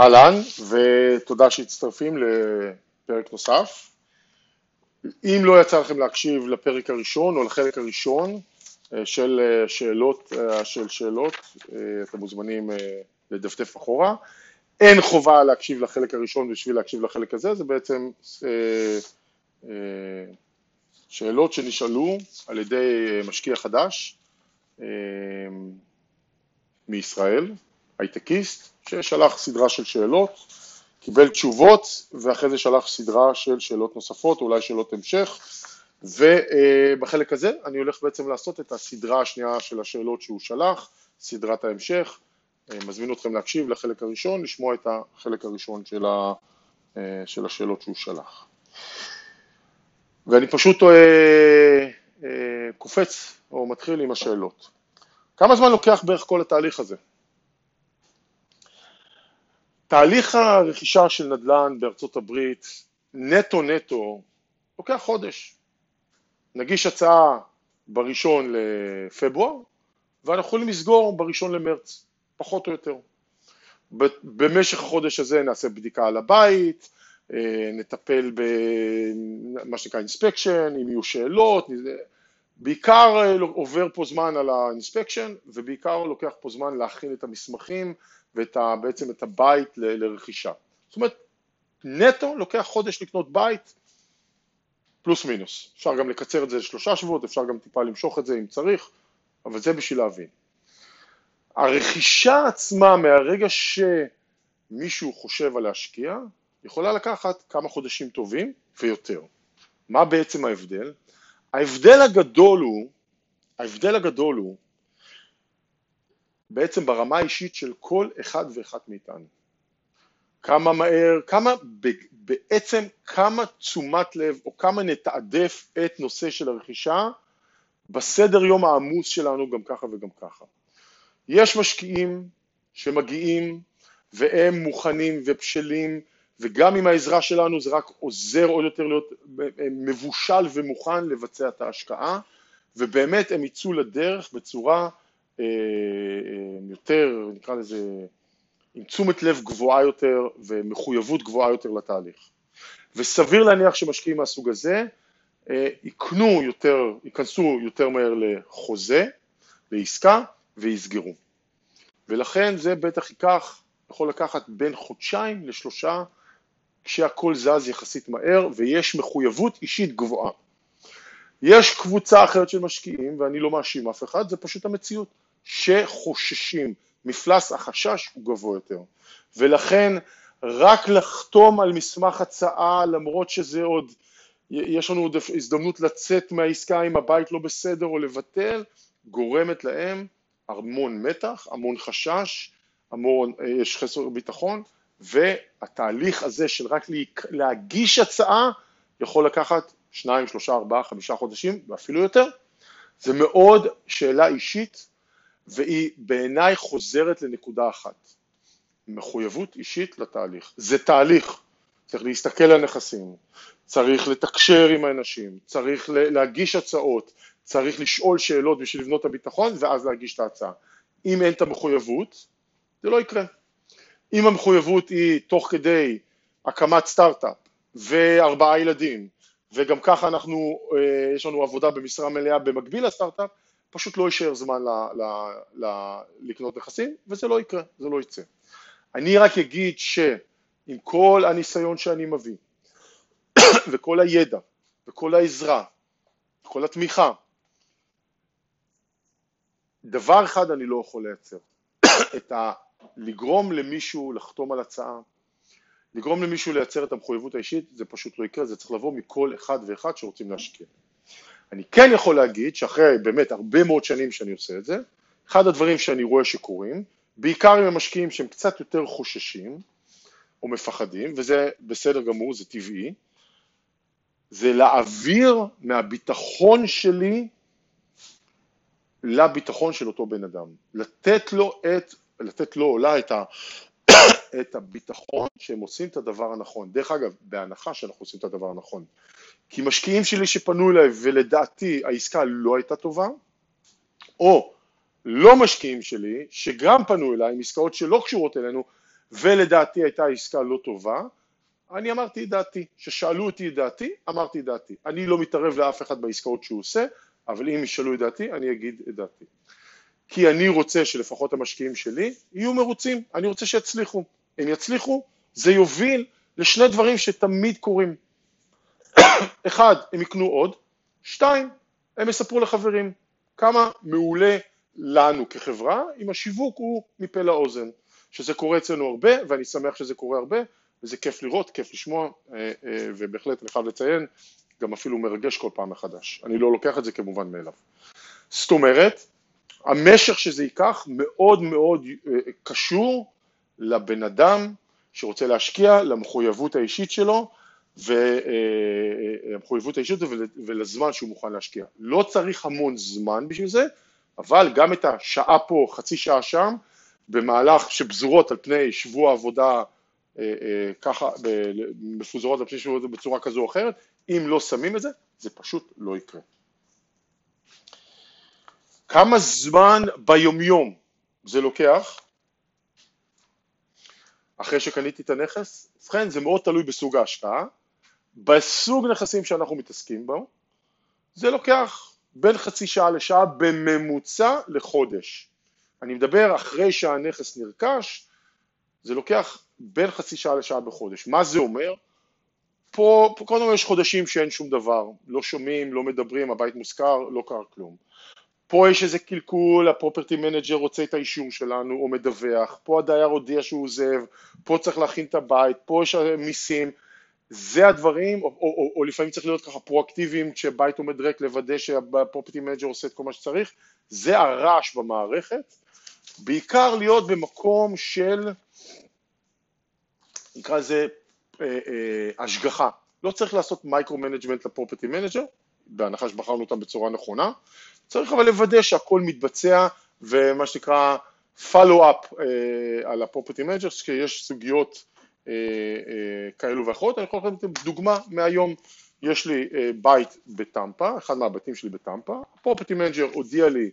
אהלן, ותודה שהצטרפים לפרק נוסף. אם לא יצא לכם להקשיב לפרק הראשון או לחלק הראשון אה, של אה, שאלות, אה, של שאלות, אתם מוזמנים לדפדף אחורה. אין חובה להקשיב לחלק הראשון בשביל להקשיב לחלק הזה, זה בעצם שאלות שנשאלו על ידי משקיע חדש מישראל, הייטקיסט, ששלח סדרה של שאלות, קיבל תשובות ואחרי זה שלח סדרה של שאלות נוספות, אולי שאלות המשך, ובחלק הזה אני הולך בעצם לעשות את הסדרה השנייה של השאלות שהוא שלח, סדרת ההמשך, מזמין אתכם להקשיב לחלק הראשון, לשמוע את החלק הראשון של, ה, של השאלות שהוא שלח. ואני פשוט אה, אה, קופץ או מתחיל עם השאלות. כמה זמן לוקח בערך כל התהליך הזה? תהליך הרכישה של נדל"ן בארצות הברית, נטו נטו, לוקח חודש. נגיש הצעה בראשון לפברואר, ואנחנו יכולים לסגור בראשון למרץ, פחות או יותר. במשך החודש הזה נעשה בדיקה על הבית, אה, נטפל במה שנקרא inspection, אם יהיו שאלות, בעיקר אה, עובר פה זמן על ה inspection, ובעיקר לוקח פה זמן להכין את המסמכים ובעצם את הבית ל, לרכישה. זאת אומרת, נטו לוקח חודש לקנות בית, פלוס מינוס. אפשר גם לקצר את זה לשלושה שבועות, אפשר גם טיפה למשוך את זה אם צריך, אבל זה בשביל להבין. הרכישה עצמה מהרגע שמישהו חושב על להשקיע, יכולה לקחת כמה חודשים טובים ויותר. מה בעצם ההבדל? ההבדל הגדול הוא, ההבדל הגדול הוא בעצם ברמה האישית של כל אחד ואחת מאיתנו. כמה מהר, כמה, בעצם כמה תשומת לב או כמה נתעדף את נושא של הרכישה בסדר יום העמוס שלנו גם ככה וגם ככה. יש משקיעים שמגיעים והם מוכנים ובשלים וגם עם העזרה שלנו זה רק עוזר עוד יותר להיות מבושל ומוכן לבצע את ההשקעה ובאמת הם יצאו לדרך בצורה אה, אה, יותר, נקרא לזה, עם תשומת לב גבוהה יותר ומחויבות גבוהה יותר לתהליך. וסביר להניח שמשקיעים מהסוג הזה אה, יקנו יותר, ייכנסו יותר מהר לחוזה, לעסקה ויסגרו. ולכן זה בטח ייקח, יכול לקחת בין חודשיים לשלושה כשהכל זז יחסית מהר ויש מחויבות אישית גבוהה. יש קבוצה אחרת של משקיעים, ואני לא מאשים אף אחד, זה פשוט המציאות. שחוששים, מפלס החשש הוא גבוה יותר, ולכן רק לחתום על מסמך הצעה למרות שזה עוד, יש לנו עוד הזדמנות לצאת מהעסקה אם הבית לא בסדר או לבטל, גורמת להם המון מתח, המון חשש, המון, יש חסר ביטחון, והתהליך הזה של רק להגיש הצעה יכול לקחת שניים, שלושה, ארבעה, חמישה חודשים ואפילו יותר. זה מאוד שאלה אישית והיא בעיניי חוזרת לנקודה אחת, מחויבות אישית לתהליך. זה תהליך, צריך להסתכל על נכסים, צריך לתקשר עם האנשים, צריך להגיש הצעות, צריך לשאול שאלות בשביל לבנות את הביטחון ואז להגיש את ההצעה. אם אין את המחויבות, זה לא יקרה. אם המחויבות היא תוך כדי הקמת סטארט-אפ וארבעה ילדים, וגם ככה אנחנו, אה, יש לנו עבודה במשרה מלאה במקביל לסטארט-אפ, פשוט לא יישאר זמן ל, ל, ל, לקנות נכסים, וזה לא יקרה, זה לא יצא. אני רק אגיד שעם כל הניסיון שאני מביא, וכל הידע, וכל העזרה, וכל התמיכה, דבר אחד אני לא יכול לייצר, את ה... לגרום למישהו לחתום על הצעה, לגרום למישהו לייצר את המחויבות האישית, זה פשוט לא יקרה, זה צריך לבוא מכל אחד ואחד שרוצים להשקיע. אני כן יכול להגיד שאחרי באמת הרבה מאוד שנים שאני עושה את זה, אחד הדברים שאני רואה שקורים, בעיקר עם המשקיעים שהם קצת יותר חוששים או מפחדים, וזה בסדר גמור, זה טבעי, זה להעביר מהביטחון שלי לביטחון של אותו בן אדם, לתת לו את, לתת לו או לה את, ה, את הביטחון שהם עושים את הדבר הנכון. דרך אגב, בהנחה שאנחנו עושים את הדבר הנכון. כי משקיעים שלי שפנו אליי ולדעתי העסקה לא הייתה טובה, או לא משקיעים שלי שגם פנו אליי עם עסקאות שלא קשורות אלינו ולדעתי הייתה עסקה לא טובה, אני אמרתי את דעתי, כששאלו אותי את דעתי, אמרתי את דעתי. אני לא מתערב לאף אחד בעסקאות שהוא עושה, אבל אם ישאלו את דעתי, אני אגיד את דעתי. כי אני רוצה שלפחות המשקיעים שלי יהיו מרוצים, אני רוצה שיצליחו. אם יצליחו, זה יוביל לשני דברים שתמיד קורים. אחד, הם יקנו עוד, שתיים, הם יספרו לחברים כמה מעולה לנו כחברה אם השיווק הוא מפה לאוזן, שזה קורה אצלנו הרבה ואני שמח שזה קורה הרבה וזה כיף לראות, כיף לשמוע אה, אה, ובהחלט אני חייב לציין, גם אפילו מרגש כל פעם מחדש, אני לא לוקח את זה כמובן מאליו. זאת אומרת, המשך שזה ייקח מאוד מאוד אה, קשור לבן אדם שרוצה להשקיע, למחויבות האישית שלו והמחויבות האישית ולזמן שהוא מוכן להשקיע. לא צריך המון זמן בשביל זה, אבל גם את השעה פה, חצי שעה שם, במהלך שפזורות על פני שבוע עבודה אה, אה, ככה, מפוזרות על פני שבוע עבודה בצורה כזו או אחרת, אם לא שמים את זה, זה פשוט לא יקרה. כמה זמן ביומיום זה לוקח אחרי שקניתי את הנכס? ובכן, זה מאוד תלוי בסוג ההשקעה. בסוג נכסים שאנחנו מתעסקים בו, זה לוקח בין חצי שעה לשעה בממוצע לחודש. אני מדבר אחרי שהנכס נרכש, זה לוקח בין חצי שעה לשעה בחודש. מה זה אומר? פה, פה קודם כל יש חודשים שאין שום דבר, לא שומעים, לא מדברים, הבית מושכר, לא קרה כלום. פה יש איזה קלקול, ה property manager רוצה את האישור שלנו או מדווח, פה הדייר הודיע שהוא עוזב, פה צריך להכין את הבית, פה יש מיסים, זה הדברים, או, או, או, או לפעמים צריך להיות ככה פרואקטיביים כשבית עומד ריק לוודא שה property manager עושה את כל מה שצריך, זה הרעש במערכת, בעיקר להיות במקום של, נקרא לזה אה, אה, השגחה, לא צריך לעשות micro management ל property manager, בהנחה שבחרנו אותם בצורה נכונה, צריך אבל לוודא שהכל מתבצע ומה שנקרא follow up אה, על ה-property manager, כי יש סוגיות כאלו ואחרות, אני יכול לתת דוגמה מהיום, יש לי אה, בית בטמפה, אחד מהבתים שלי בטמפה, ה-property manager הודיע לי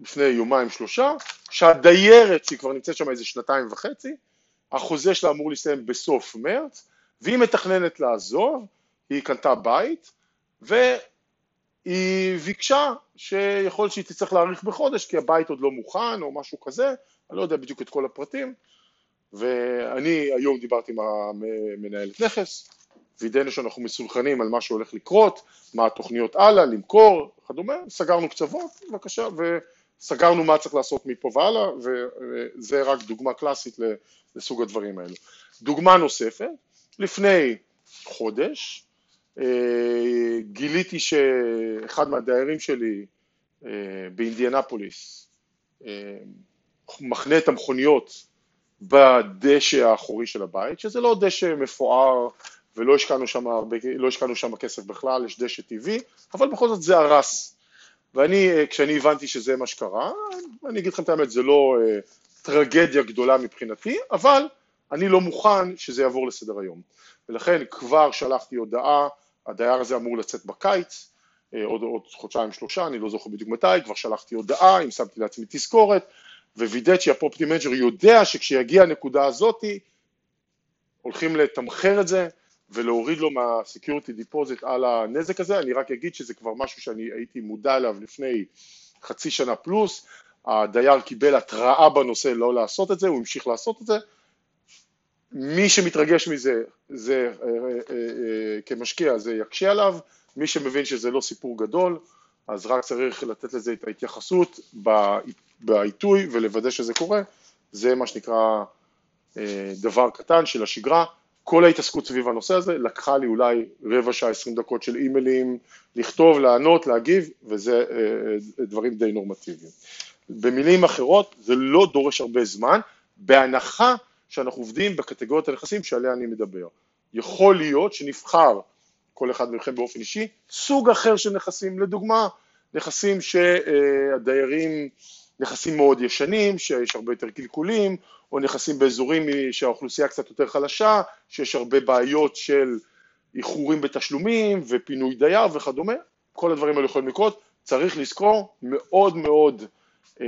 לפני יומיים שלושה, שהדיירת שהיא כבר נמצאת שם איזה שנתיים וחצי, החוזה שלה אמור להסתיים בסוף מרץ, והיא מתכננת לעזוב, היא קנתה בית, והיא ביקשה שיכול להיות שהיא תצטרך להאריך בחודש כי הבית עוד לא מוכן או משהו כזה, אני לא יודע בדיוק את כל הפרטים, ואני היום דיברתי עם המנהלת נכס, וידאנו שאנחנו מסונכנים על מה שהולך לקרות, מה התוכניות הלאה, למכור, וכדומה, סגרנו קצוות, בבקשה, וסגרנו מה צריך לעשות מפה והלאה, וזה רק דוגמה קלאסית לסוג הדברים האלו. דוגמה נוספת, לפני חודש אה, גיליתי שאחד מהדיירים שלי אה, באינדיאנפוליס אה, מחנה את המכוניות בדשא האחורי של הבית, שזה לא דשא מפואר ולא השקענו שם, הרבה, לא השקענו שם כסף בכלל, יש דשא טבעי, אבל בכל זאת זה הרס. ואני, כשאני הבנתי שזה מה שקרה, אני אגיד לכם את האמת, זה לא אה, טרגדיה גדולה מבחינתי, אבל אני לא מוכן שזה יעבור לסדר היום. ולכן כבר שלחתי הודעה, הדייר הזה אמור לצאת בקיץ, אה, עוד, עוד חודשיים שלושה, אני לא זוכר בדיוק מתי, כבר שלחתי הודעה, אם שמתי לעצמי תזכורת, ווידאתי שה-property manager יודע שכשיגיע הנקודה הזאתי הולכים לתמחר את זה ולהוריד לו מה-security deposit על הנזק הזה, אני רק אגיד שזה כבר משהו שאני הייתי מודע אליו לפני חצי שנה פלוס, הדייר קיבל התראה בנושא לא לעשות את זה, הוא המשיך לעשות את זה, מי שמתרגש מזה, זה אה, אה, אה, כמשקיע זה יקשה עליו, מי שמבין שזה לא סיפור גדול, אז רק צריך לתת לזה את ההתייחסות בעיתוי ולוודא שזה קורה, זה מה שנקרא אה, דבר קטן של השגרה. כל ההתעסקות סביב הנושא הזה לקחה לי אולי רבע שעה, עשרים דקות של אימיילים, לכתוב, לענות, להגיב, וזה אה, אה, דברים די נורמטיביים. במילים אחרות, זה לא דורש הרבה זמן, בהנחה שאנחנו עובדים בקטגוריית הנכסים שעליה אני מדבר. יכול להיות שנבחר כל אחד מכם באופן אישי, סוג אחר של נכסים, לדוגמה, נכסים שהדיירים, נכסים מאוד ישנים, שיש הרבה יותר קלקולים, או נכסים באזורים שהאוכלוסייה קצת יותר חלשה, שיש הרבה בעיות של איחורים בתשלומים ופינוי דייר וכדומה, כל הדברים האלה יכולים לקרות, צריך לזכור, מאוד מאוד אה,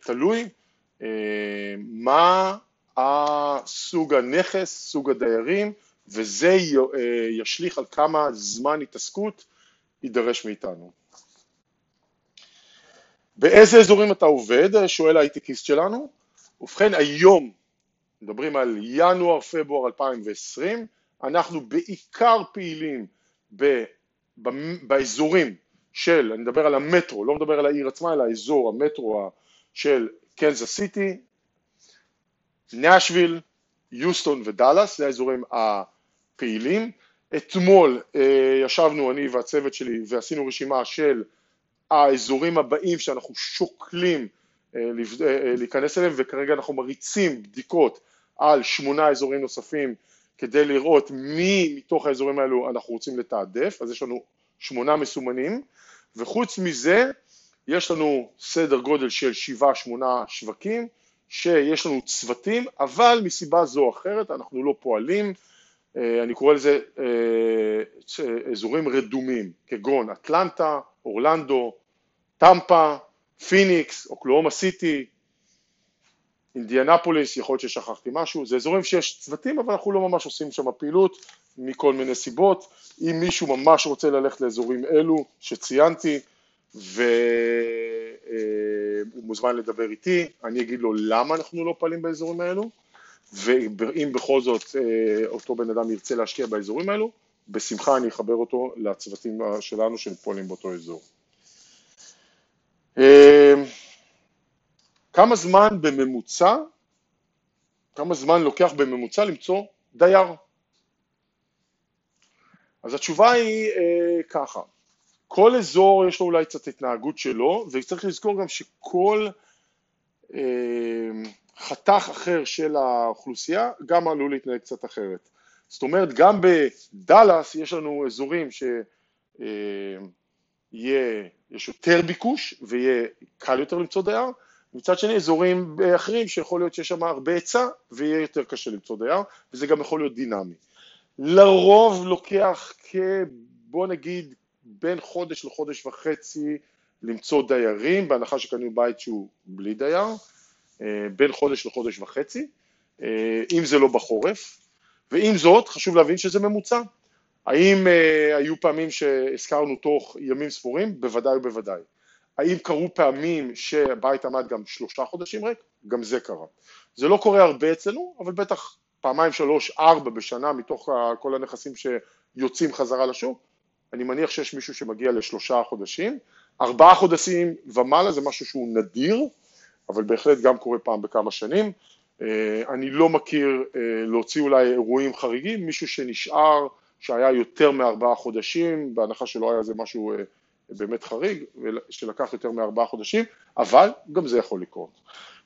תלוי מה הסוג הנכס, סוג הדיירים, וזה ישליך על כמה זמן התעסקות יידרש מאיתנו. באיזה אזורים אתה עובד? שואל ההייטקיסט שלנו. ובכן היום, מדברים על ינואר-פברואר 2020, אנחנו בעיקר פעילים ב, ב, באזורים של, אני מדבר על המטרו, לא מדבר על העיר עצמה, אלא האזור, המטרו של קנזס סיטי, נשוויל, יוסטון ודאלאס, זה האזורים הפעילים. אתמול אה, ישבנו אני והצוות שלי ועשינו רשימה של האזורים הבאים שאנחנו שוקלים אה, אה, להיכנס אליהם וכרגע אנחנו מריצים בדיקות על שמונה אזורים נוספים כדי לראות מי מתוך האזורים האלו אנחנו רוצים לתעדף, אז יש לנו שמונה מסומנים וחוץ מזה יש לנו סדר גודל של שבעה שמונה שווקים שיש לנו צוותים אבל מסיבה זו או אחרת אנחנו לא פועלים אה, אני קורא לזה אה, אזורים רדומים, כגון אטלנטה, אורלנדו, טמפה, פיניקס, אוקלאומה סיטי, אינדיאנפוליס, יכול להיות ששכחתי משהו, זה אזורים שיש צוותים אבל אנחנו לא ממש עושים שם פעילות מכל מיני סיבות, אם מישהו ממש רוצה ללכת לאזורים אלו שציינתי והוא אה, מוזמן לדבר איתי, אני אגיד לו למה אנחנו לא פועלים באזורים האלו ואם בכל זאת אה, אותו בן אדם ירצה להשקיע באזורים האלו, בשמחה אני אחבר אותו לצוותים שלנו שפועלים באותו אזור. אה, כמה זמן בממוצע, כמה זמן לוקח בממוצע למצוא דייר? אז התשובה היא אה, ככה, כל אזור יש לו אולי קצת התנהגות שלו, וצריך לזכור גם שכל אה, חתך אחר של האוכלוסייה גם עלול להתנהג קצת אחרת. זאת אומרת גם בדאלאס יש לנו אזורים שיהיה, יש יותר ביקוש ויהיה קל יותר למצוא דייר, מצד שני אזורים אחרים שיכול להיות שיש שם הרבה היצע ויהיה יותר קשה למצוא דייר וזה גם יכול להיות דינמי. לרוב לוקח כבוא נגיד בין חודש לחודש וחצי למצוא דיירים בהנחה שקנו בית שהוא בלי דייר אה, בין חודש לחודש וחצי, אה, אם זה לא בחורף, ועם זאת חשוב להבין שזה ממוצע. האם אה, היו פעמים שהזכרנו תוך ימים ספורים? בוודאי ובוודאי. האם קרו פעמים שהבית עמד גם שלושה חודשים ריק? גם זה קרה. זה לא קורה הרבה אצלנו, אבל בטח פעמיים, שלוש, ארבע בשנה מתוך כל הנכסים שיוצאים חזרה לשוק. אני מניח שיש מישהו שמגיע לשלושה חודשים. ארבעה חודשים ומעלה זה משהו שהוא נדיר, אבל בהחלט גם קורה פעם בכמה שנים. אה, אני לא מכיר אה, להוציא אולי אירועים חריגים, מישהו שנשאר, שהיה יותר מארבעה חודשים, בהנחה שלא היה איזה משהו אה, באמת חריג, שלקח יותר מארבעה חודשים, אבל גם זה יכול לקרות.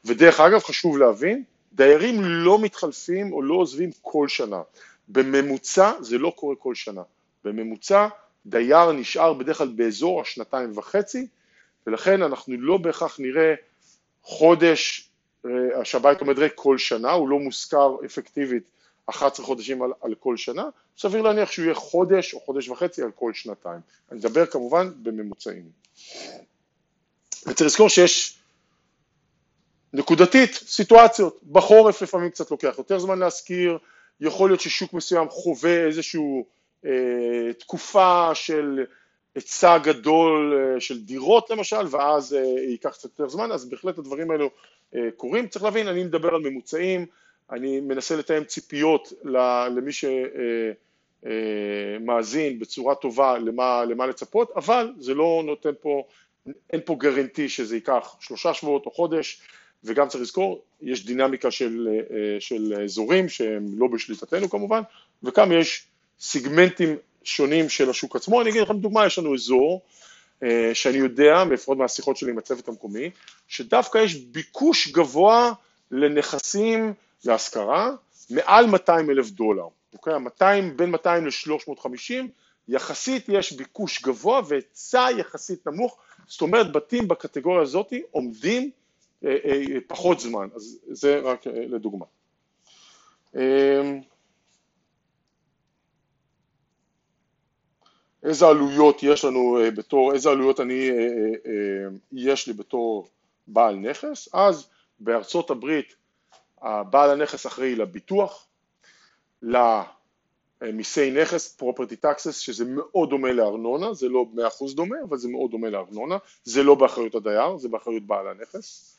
ודרך אגב, חשוב להבין, דיירים לא מתחלפים או לא עוזבים כל שנה. בממוצע זה לא קורה כל שנה. בממוצע דייר נשאר בדרך כלל באזור השנתיים וחצי, ולכן אנחנו לא בהכרח נראה חודש אה, שהבית עומד ריק כל שנה, הוא לא מושכר אפקטיבית 11 חודשים על, על כל שנה, סביר להניח שהוא יהיה חודש או חודש וחצי על כל שנתיים. אני מדבר כמובן בממוצעים. וצריך לזכור שיש נקודתית סיטואציות, בחורף לפעמים קצת לוקח יותר זמן להשכיר, יכול להיות ששוק מסוים חווה איזושהי אה, תקופה של היצע גדול אה, של דירות למשל, ואז אה, ייקח קצת יותר זמן, אז בהחלט הדברים האלו אה, קורים. צריך להבין, אני מדבר על ממוצעים, אני מנסה לתאם ציפיות למי שמאזין בצורה טובה למה, למה לצפות, אבל זה לא נותן פה, אין פה גרנטי שזה ייקח שלושה שבועות או חודש, וגם צריך לזכור, יש דינמיקה של, של אזורים שהם לא בשליטתנו כמובן, וכאן יש סיגמנטים שונים של השוק עצמו. אני אגיד לכם דוגמה, יש לנו אזור אה, שאני יודע, לפחות מהשיחות שלי עם הצוות המקומי, שדווקא יש ביקוש גבוה לנכסים להשכרה מעל 200 אלף דולר. אוקיי? 200, בין 200 ל-350, יחסית יש ביקוש גבוה והיצע יחסית נמוך, זאת אומרת בתים בקטגוריה הזאת עומדים אה, אה, פחות זמן, אז זה רק לדוגמה. איזה עלויות יש לנו אה, בתור, איזה עלויות אני, אה, אה, יש לי בתור בעל נכס, אז בארצות הברית בעל הנכס אחראי לביטוח, למיסי נכס, property taxes, שזה מאוד דומה לארנונה, זה לא 100% דומה, אבל זה מאוד דומה לארנונה, זה לא באחריות הדייר, זה באחריות בעל הנכס.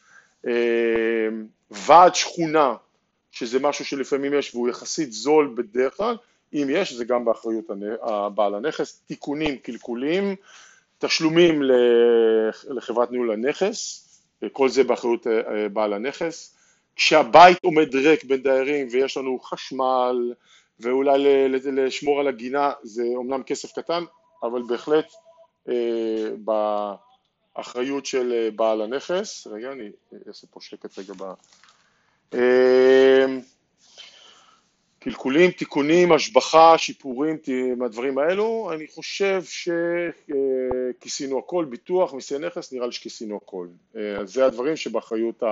אה, ועד שכונה, שזה משהו שלפעמים יש והוא יחסית זול בדרך כלל, אם יש, זה גם באחריות בעל הנכס, תיקונים, קלקולים, תשלומים לחברת ניהול הנכס, כל זה באחריות אה, בעל הנכס. כשהבית עומד ריק בין דיירים ויש לנו חשמל ואולי לשמור על הגינה, זה אומנם כסף קטן, אבל בהחלט אה, באחריות של אה, בעל הנכס. רגע, אני אעשה פה שקט רגע ב... קלקולים, תיקונים, השבחה, שיפורים, מהדברים האלו, אני חושב שכיסינו הכל, ביטוח, מיסי נכס, נראה לי שכיסינו הכל. אז זה הדברים שבאחריות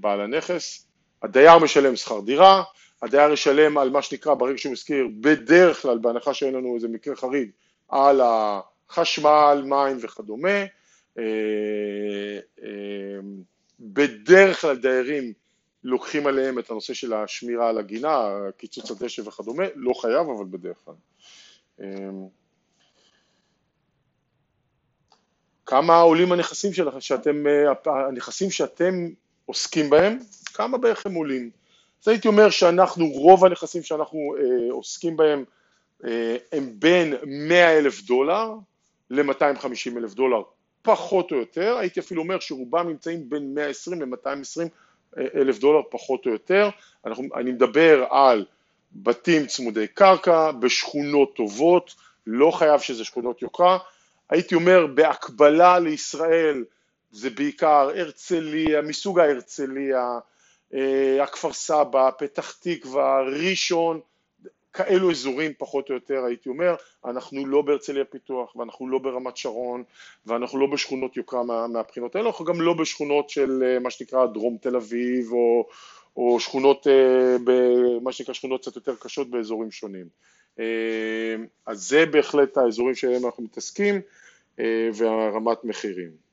בעל הנכס. הדייר משלם שכר דירה, הדייר ישלם על מה שנקרא ברגע שהוא מזכיר, בדרך כלל, בהנחה שאין לנו איזה מקרה חריג, על החשמל, מים וכדומה. בדרך כלל דיירים לוקחים עליהם את הנושא של השמירה על הגינה, קיצוץ הדשא וכדומה, לא חייב אבל בדרך כלל. כמה עולים הנכסים שלכם, שאתם, אה, הנכסים שאתם עוסקים בהם, כמה בערך הם עולים? אז הייתי אומר שאנחנו, רוב הנכסים שאנחנו אה, עוסקים בהם אה, הם בין 100 אלף דולר ל-250 אלף דולר, פחות או יותר, הייתי אפילו אומר שרובם נמצאים בין 120 ל-220 אלף דולר פחות או יותר, אנחנו, אני מדבר על בתים צמודי קרקע, בשכונות טובות, לא חייב שזה שכונות יוקרה, הייתי אומר בהקבלה לישראל זה בעיקר הרצליה, מסוג ההרצליה, אה, הכפר סבא, פתח תקווה, ראשון, כאלו אזורים פחות או יותר הייתי אומר, אנחנו לא בהרצליה פיתוח ואנחנו לא ברמת שרון ואנחנו לא בשכונות יוקרה מה, מהבחינות האלה, אנחנו גם לא בשכונות של אה, מה שנקרא דרום תל אביב או, או שכונות, אה, מה שנקרא שכונות קצת יותר קשות באזורים שונים. אז זה בהחלט האזורים שלהם אנחנו מתעסקים והרמת מחירים.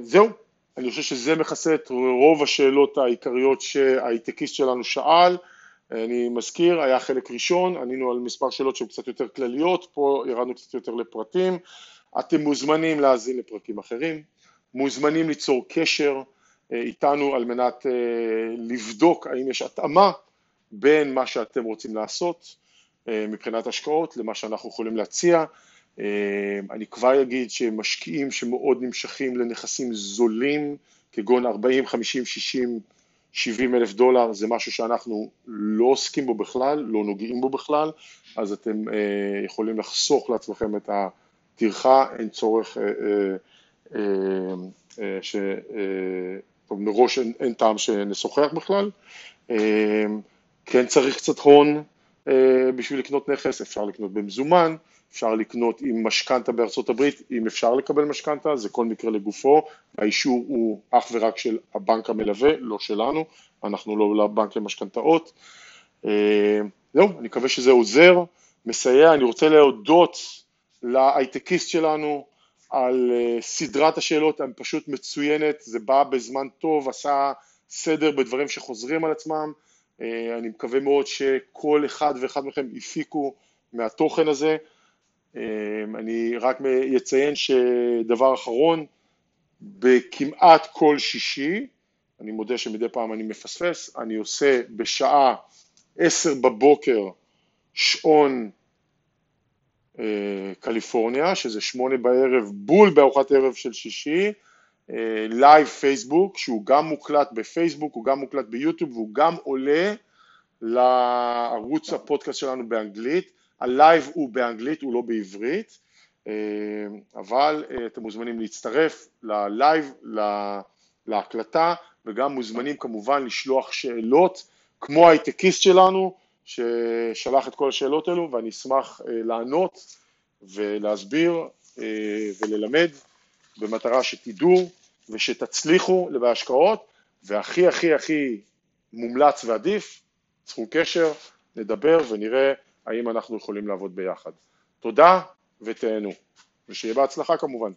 זהו, אני חושב שזה מכסה את רוב השאלות העיקריות שההייטקיסט שלנו שאל. אני מזכיר, היה חלק ראשון, ענינו על מספר שאלות שהן קצת יותר כלליות, פה ירדנו קצת יותר לפרטים. אתם מוזמנים להאזין לפרקים אחרים, מוזמנים ליצור קשר אה, איתנו על מנת אה, לבדוק האם יש התאמה בין מה שאתם רוצים לעשות אה, מבחינת השקעות למה שאנחנו יכולים להציע. אה, אני כבר אגיד שמשקיעים שמאוד נמשכים לנכסים זולים, כגון 40, 50, 60, 70 אלף דולר, זה משהו שאנחנו לא עוסקים בו בכלל, לא נוגעים בו בכלל, אז אתם אה, יכולים לחסוך לעצמכם את הטרחה, אין צורך, אה, אה, ש... טוב, מראש אין, אין טעם שנשוחח בכלל. אה, כן צריך קצת הון בשביל לקנות נכס, אפשר לקנות במזומן, אפשר לקנות עם משכנתה בארצות הברית, אם אפשר לקבל משכנתה, זה כל מקרה לגופו, האישור הוא אך ורק של הבנק המלווה, לא שלנו, אנחנו לא לבנק למשכנתאות. אה, זהו, אני מקווה שזה עוזר, מסייע, אני רוצה להודות להייטקיסט שלנו על אה, סדרת השאלות פשוט מצוינת, זה בא בזמן טוב, עשה סדר בדברים שחוזרים על עצמם, אה, אני מקווה מאוד שכל אחד ואחד מכם הפיקו מהתוכן הזה. אמ, אני רק אציין שדבר אחרון, בכמעט כל שישי, אני מודה שמדי פעם אני מפספס, אני עושה בשעה עשר בבוקר שעון אה, קליפורניה, שזה שמונה בערב, בול בארוחת ערב של שישי, live אה, פייסבוק, שהוא גם מוקלט בפייסבוק, הוא גם מוקלט ביוטיוב והוא גם עולה לערוץ הפודקאסט שלנו באנגלית. ה-live הוא באנגלית, הוא לא בעברית, אה, אבל אה, אתם מוזמנים להצטרף ל-live, להקלטה, וגם מוזמנים כמובן לשלוח שאלות, כמו הייטקיסט שלנו, ששלח את כל השאלות האלו, ואני אשמח אה, לענות ולהסביר וללמד, במטרה שתדעו ושתצליחו בהשקעות, והכי הכי הכי מומלץ ועדיף, צרו קשר, נדבר ונראה האם אנחנו יכולים לעבוד ביחד. תודה ותהנו. ושיהיה בהצלחה כמובן.